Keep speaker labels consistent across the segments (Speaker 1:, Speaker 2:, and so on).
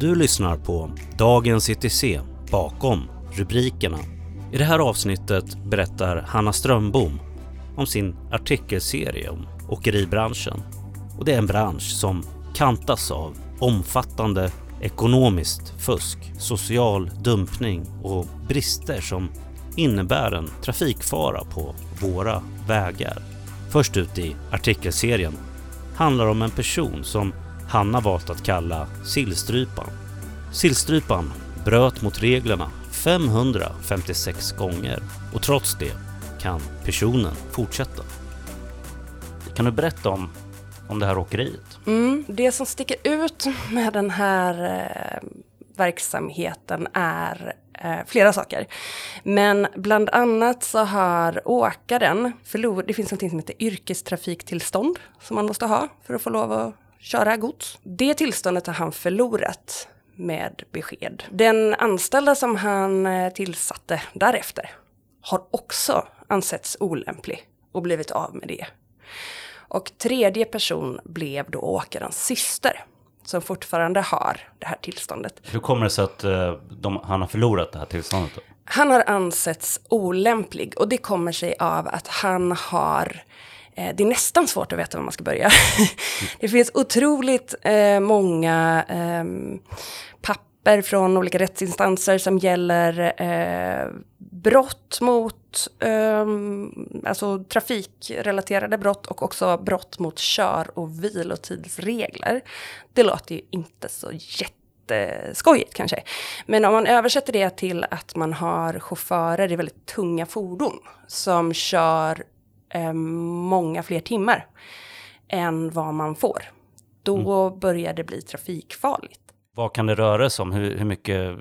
Speaker 1: Du lyssnar på Dagens ETC bakom rubrikerna. I det här avsnittet berättar Hanna Strömbom om sin artikelserie om åkeribranschen. Och det är en bransch som kantas av omfattande ekonomiskt fusk, social dumpning och brister som innebär en trafikfara på våra vägar. Först ut i artikelserien handlar om en person som Hanna valt att kalla Sillstrypan. Sillstrypan bröt mot reglerna 556 gånger och trots det kan personen fortsätta. Kan du berätta om, om det här åkeriet?
Speaker 2: Mm, det som sticker ut med den här eh, verksamheten är eh, flera saker. Men bland annat så har åkaren förlorat, det finns något som heter yrkestrafiktillstånd som man måste ha för att få lov att köra gods. Det tillståndet har han förlorat med besked. Den anställda som han eh, tillsatte därefter har också ansetts olämplig och blivit av med det. Och tredje person blev då åkarens syster som fortfarande har det här tillståndet.
Speaker 1: Hur kommer det sig att uh, de, han har förlorat det här tillståndet? Då?
Speaker 2: Han har ansetts olämplig och det kommer sig av att han har eh, Eh, det är nästan svårt att veta var man ska börja. det finns otroligt eh, många eh, papper från olika rättsinstanser som gäller eh, brott mot ehm, alltså trafikrelaterade brott och också brott mot kör och vilotidsregler. Det låter ju inte så jätteskojigt kanske. Men om man översätter det till att man har chaufförer i väldigt tunga fordon som kör eh, många fler timmar än vad man får. Då mm. börjar det bli trafikfarligt.
Speaker 1: Vad kan det röra sig om? Hur, hur mycket eh,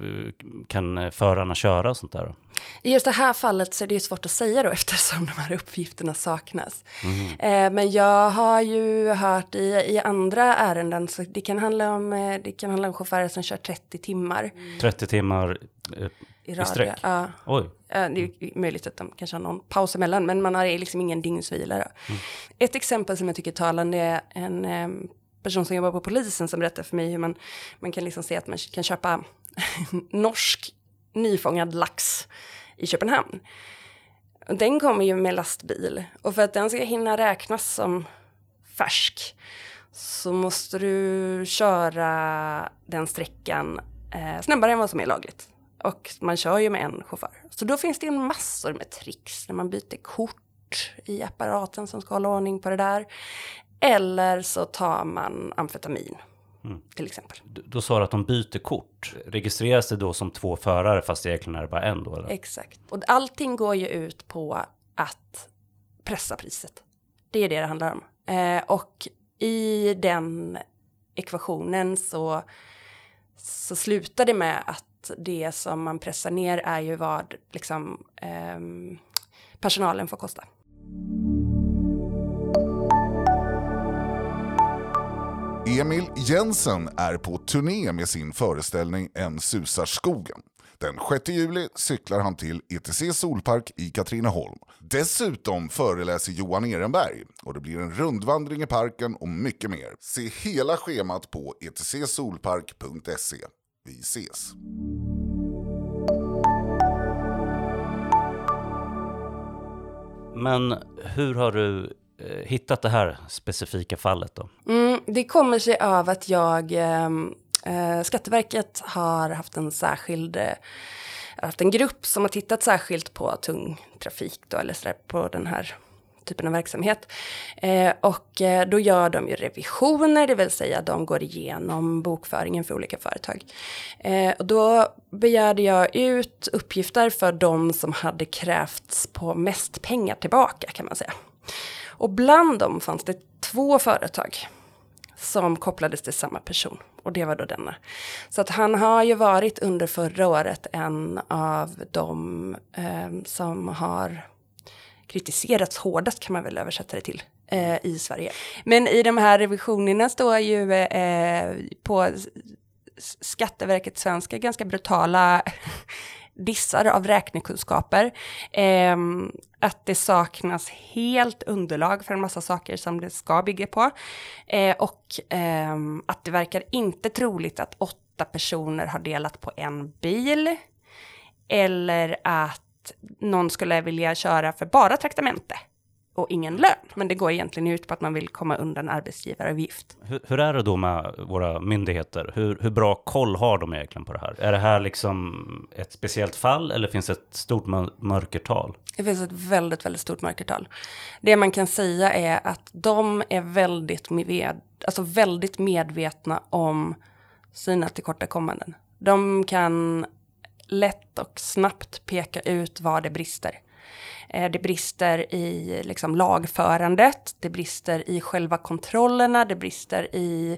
Speaker 1: kan eh, förarna köra och sånt där?
Speaker 2: I just det här fallet så är det ju svårt att säga då eftersom de här uppgifterna saknas. Mm. Eh, men jag har ju hört i, i andra ärenden så det kan handla om, det kan handla om chaufförer som kör 30 timmar.
Speaker 1: 30 timmar eh, i, i sträck?
Speaker 2: Ja. Oj. Eh, det är möjligt att de kanske har någon paus emellan men man har liksom ingen dygnsvila. Mm. Ett exempel som jag tycker är talande är en person som jobbar på polisen som berättar för mig hur man, man kan liksom se att man kan köpa norsk nyfångad lax i Köpenhamn. Den kommer ju med lastbil och för att den ska hinna räknas som färsk så måste du köra den sträckan eh, snabbare än vad som är lagligt. Och man kör ju med en chaufför. Så då finns det en massor med tricks när man byter kort i apparaten som ska hålla ordning på det där. Eller så tar man amfetamin. Mm. Till exempel.
Speaker 1: Du, då sa du att de byter kort. Registreras det då som två förare fast egentligen är det bara en då? Eller?
Speaker 2: Exakt. Och allting går ju ut på att pressa priset. Det är det det handlar om. Eh, och i den ekvationen så, så slutar det med att det som man pressar ner är ju vad liksom, eh, personalen får kosta.
Speaker 3: Emil Jensen är på turné med sin föreställning En susar skogen. Den 6 juli cyklar han till ETC Solpark i Katrineholm. Dessutom föreläser Johan Ehrenberg och det blir en rundvandring i parken och mycket mer. Se hela schemat på etcsolpark.se. Vi ses!
Speaker 1: Men hur har du Eh, hittat det här specifika fallet då?
Speaker 2: Mm, det kommer sig av att jag, ehm, eh, Skatteverket har haft en särskild eh, haft en grupp som har tittat särskilt på tung trafik då, eller så på den här typen av verksamhet. Eh, och eh, då gör de ju revisioner, det vill säga de går igenom bokföringen för olika företag. Eh, och då begärde jag ut uppgifter för de som hade krävts på mest pengar tillbaka kan man säga. Och bland dem fanns det två företag som kopplades till samma person. Och det var då denna. Så att han har ju varit under förra året en av de eh, som har kritiserats hårdast kan man väl översätta det till eh, i Sverige. Men i de här revisionerna står ju eh, på Skatteverket svenska ganska brutala dissar av räknekunskaper. Eh, att det saknas helt underlag för en massa saker som det ska bygga på. Eh, och eh, att det verkar inte troligt att åtta personer har delat på en bil. Eller att någon skulle vilja köra för bara traktamente och ingen lön. Men det går egentligen ut på att man vill komma undan arbetsgivaravgift.
Speaker 1: Hur, hur är det då med våra myndigheter? Hur, hur, bra koll har de egentligen på det här? Är det här liksom ett speciellt fall eller finns det ett stort mörkertal?
Speaker 2: Det finns ett väldigt, väldigt stort mörkertal. Det man kan säga är att de är väldigt, med, alltså väldigt medvetna om sina tillkortakommanden. De kan lätt och snabbt peka ut var det brister. Eh, det brister i liksom lagförandet, det brister i själva kontrollerna, det brister i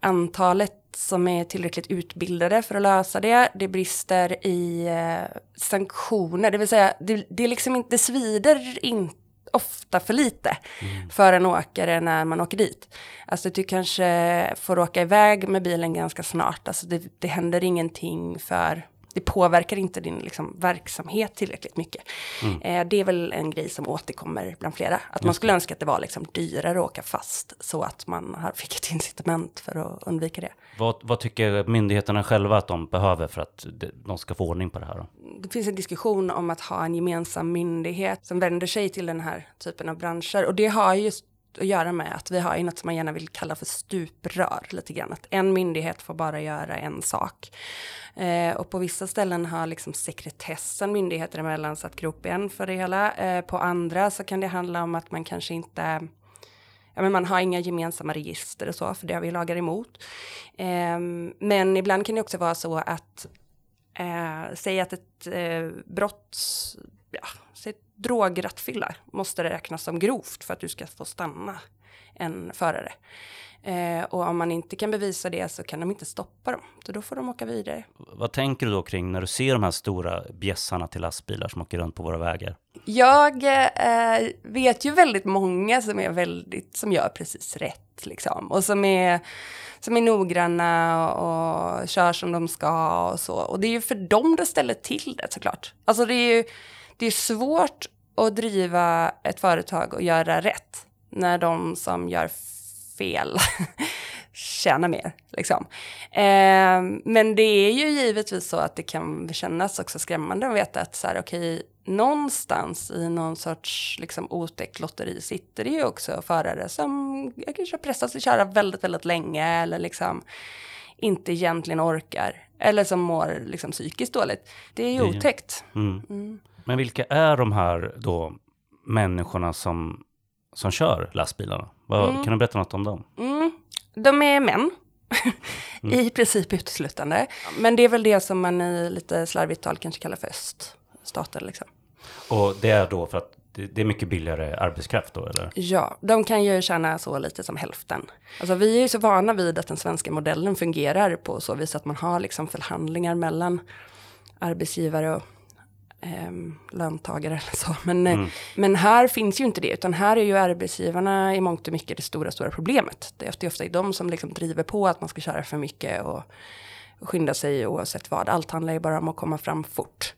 Speaker 2: antalet som är tillräckligt utbildade för att lösa det. Det brister i eh, sanktioner, det vill säga det, det, liksom inte, det svider inte ofta för lite mm. för en åkare när man åker dit. Alltså du kanske får åka iväg med bilen ganska snart, alltså det, det händer ingenting för det påverkar inte din liksom, verksamhet tillräckligt mycket. Mm. Eh, det är väl en grej som återkommer bland flera. Att man skulle önska att det var liksom, dyrare att åka fast så att man fick ett incitament för att undvika det.
Speaker 1: Vad, vad tycker myndigheterna själva att de behöver för att de ska få ordning på det här? Då?
Speaker 2: Det finns en diskussion om att ha en gemensam myndighet som vänder sig till den här typen av branscher. Och det har just att göra med att vi har ju något som man gärna vill kalla för stuprör lite grann. Att en myndighet får bara göra en sak. Eh, och på vissa ställen har liksom sekretessen myndigheter emellan satt gropen för det hela. Eh, på andra så kan det handla om att man kanske inte Ja, men man har inga gemensamma register och så, för det har vi lagar emot. Eh, men ibland kan det också vara så att eh, säg att ett eh, brott, ja, säg drograttfylla måste det räknas som grovt för att du ska få stanna en förare. Eh, och om man inte kan bevisa det så kan de inte stoppa dem. Så då får de åka vidare.
Speaker 1: Vad tänker du då kring när du ser de här stora bjässarna till lastbilar som åker runt på våra vägar?
Speaker 2: Jag eh, vet ju väldigt många som är väldigt, som gör precis rätt liksom. Och som är, som är noggranna och, och kör som de ska och så. Och det är ju för dem det ställer till det såklart. Alltså det är ju, det är svårt att driva ett företag och göra rätt när de som gör fel tjäna mer. Liksom. Eh, men det är ju givetvis så att det kan kännas också skrämmande att veta att så här, okay, någonstans i någon sorts liksom, otäckt lotteri sitter det ju också förare som kanske har pressats att köra väldigt, väldigt länge eller liksom inte egentligen orkar eller som mår liksom, psykiskt dåligt. Det är ju otäckt. Mm.
Speaker 1: Mm. Men vilka är de här då människorna som, som kör lastbilarna? Vad, mm. Kan du berätta något om dem?
Speaker 2: Mm. De är män. Mm. I princip uteslutande. Men det är väl det som man i lite slarvigt tal kanske kallar för öststater. Liksom.
Speaker 1: Och det är då för att det är mycket billigare arbetskraft då eller?
Speaker 2: Ja, de kan ju tjäna så lite som hälften. Alltså vi är ju så vana vid att den svenska modellen fungerar på så vis att man har liksom förhandlingar mellan arbetsgivare och eh, löntagare eller så. Men, eh, mm. men här finns ju inte det, utan här är ju arbetsgivarna i mångt och mycket det stora, stora problemet. Det är ofta de som liksom driver på att man ska köra för mycket och, och skynda sig oavsett vad. Allt handlar ju bara om att komma fram fort.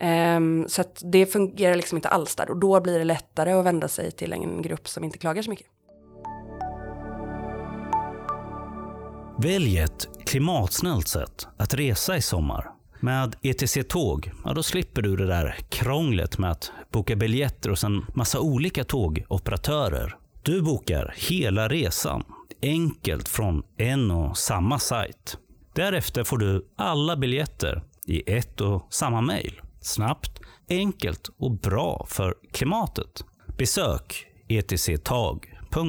Speaker 2: Um, så att det fungerar liksom inte alls där och då blir det lättare att vända sig till en grupp som inte klagar så mycket.
Speaker 1: Välj ett klimatsnällt sätt att resa i sommar. Med ETC Tåg, ja då slipper du det där krånglet med att boka biljetter hos en massa olika tågoperatörer. Du bokar hela resan, enkelt från en och samma sajt. Därefter får du alla biljetter i ett och samma mejl. Snabbt, enkelt och bra för klimatet. Besök etctag.se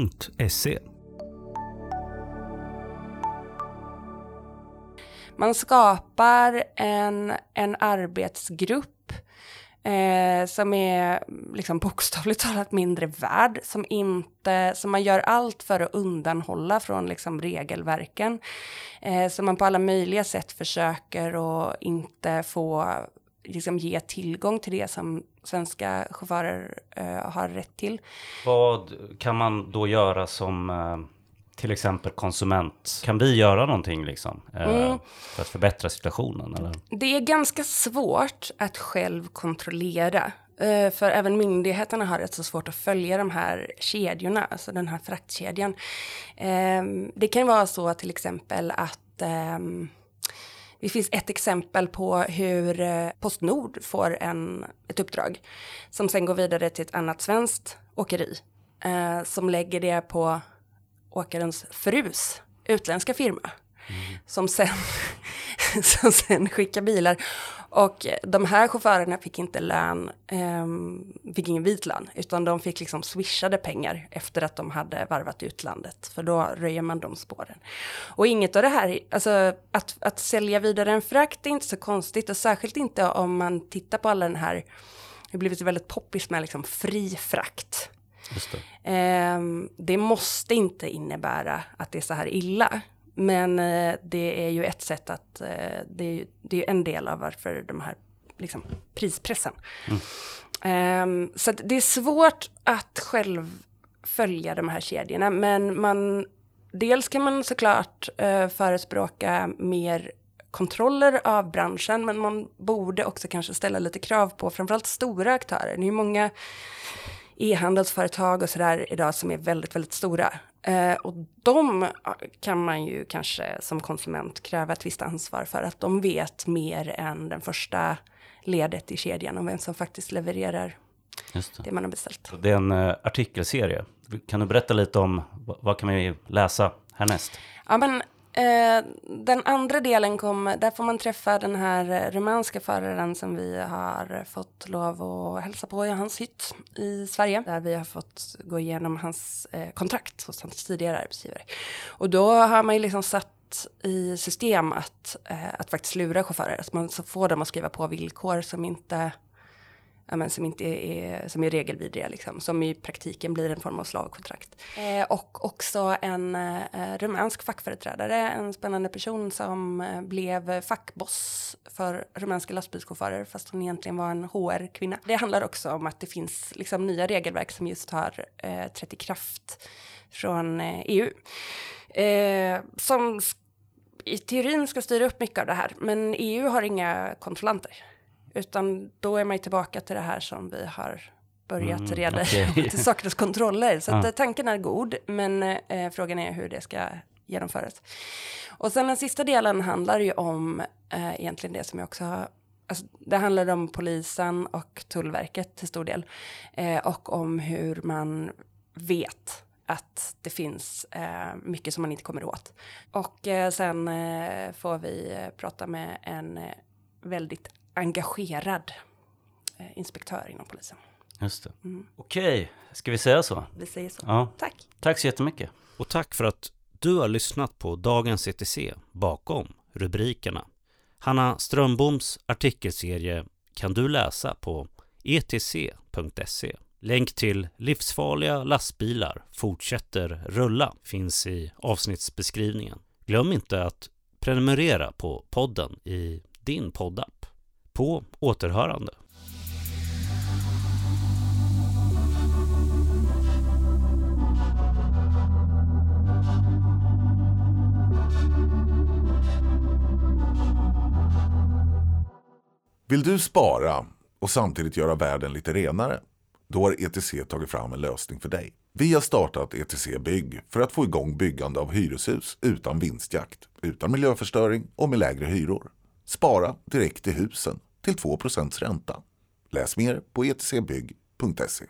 Speaker 2: Man skapar en, en arbetsgrupp eh, som är liksom bokstavligt talat mindre värd, som, inte, som man gör allt för att undanhålla från liksom regelverken. Eh, som man på alla möjliga sätt försöker att inte få liksom ge tillgång till det som svenska chaufförer eh, har rätt till.
Speaker 1: Vad kan man då göra som eh, till exempel konsument, kan vi göra någonting liksom, eh, mm. för att förbättra situationen? Eller?
Speaker 2: Det är ganska svårt att själv kontrollera. Eh, för även myndigheterna har rätt så svårt att följa de här kedjorna, alltså den här fraktkedjan. Ehm, det kan vara så till exempel att ehm, det finns ett exempel på hur eh, Postnord får en, ett uppdrag som sen går vidare till ett annat svenskt åkeri som lägger det på åkarens frus utländska firma mm. som, sen, som sen skickar bilar och eh, de här chaufförerna fick inte lön, eh, fick ingen vit lön, utan de fick liksom swishade pengar efter att de hade varvat utlandet, för då röjer man de spåren. Och inget av det här, alltså att, att sälja vidare en frakt är inte så konstigt, och särskilt inte om man tittar på alla den här, det har blivit väldigt poppis med liksom fri frakt. Det. Eh, det måste inte innebära att det är så här illa. Men eh, det är ju ett sätt att, eh, det, är, det är en del av varför de här liksom, prispressen. Mm. Um, så det är svårt att själv följa de här kedjorna, men man, dels kan man såklart uh, förespråka mer kontroller av branschen, men man borde också kanske ställa lite krav på framförallt stora aktörer. Det är många e-handelsföretag och sådär idag som är väldigt, väldigt stora. Eh, och de kan man ju kanske som konsument kräva ett visst ansvar för att de vet mer än den första ledet i kedjan om vem som faktiskt levererar det. det. man har beställt.
Speaker 1: Det är en uh, artikelserie. Kan du berätta lite om vad kan vi läsa härnäst?
Speaker 2: Ja, men Eh, den andra delen kom, där får man träffa den här eh, rumänska föraren som vi har fått lov att hälsa på i hans hytt i Sverige. Där vi har fått gå igenom hans eh, kontrakt hos hans tidigare arbetsgivare. Och då har man ju liksom satt i system att, eh, att faktiskt lura chaufförer. Att man får dem att skriva på villkor som inte men som inte är, som är regelvidriga, liksom, som i praktiken blir en form av slavkontrakt. Eh, och också en eh, rumänsk fackföreträdare, en spännande person som eh, blev fackboss för rumänska lastbilschaufförer, fast hon egentligen var en HR-kvinna. Det handlar också om att det finns liksom, nya regelverk som just har eh, trätt i kraft från eh, EU. Eh, som i teorin ska styra upp mycket av det här, men EU har inga kontrollanter. Utan då är man ju tillbaka till det här som vi har börjat mm, reda okay. till saknas kontroller. Så ja. tanken är god, men eh, frågan är hur det ska genomföras. Och sen den sista delen handlar ju om eh, egentligen det som jag också har Alltså, det handlar om polisen och Tullverket till stor del. Eh, och om hur man vet att det finns eh, mycket som man inte kommer åt. Och eh, sen eh, får vi eh, prata med en väldigt engagerad eh, inspektör inom polisen.
Speaker 1: Just det. Mm. Okej, ska vi säga så?
Speaker 2: Vi säger så.
Speaker 1: Ja.
Speaker 2: Tack.
Speaker 1: Tack så jättemycket.
Speaker 4: Och tack för att du har lyssnat på dagens ETC bakom rubrikerna. Hanna Strömboms artikelserie kan du läsa på etc.se. Länk till livsfarliga lastbilar fortsätter rulla finns i avsnittsbeskrivningen. Glöm inte att prenumerera på podden i din poddapp. På återhörande.
Speaker 3: Vill du spara och samtidigt göra världen lite renare? Då har ETC tagit fram en lösning för dig. Vi har startat ETC Bygg för att få igång byggande av hyreshus utan vinstjakt, utan miljöförstöring och med lägre hyror. Spara direkt i husen till 2% ränta. Läs mer på etcbygg.se.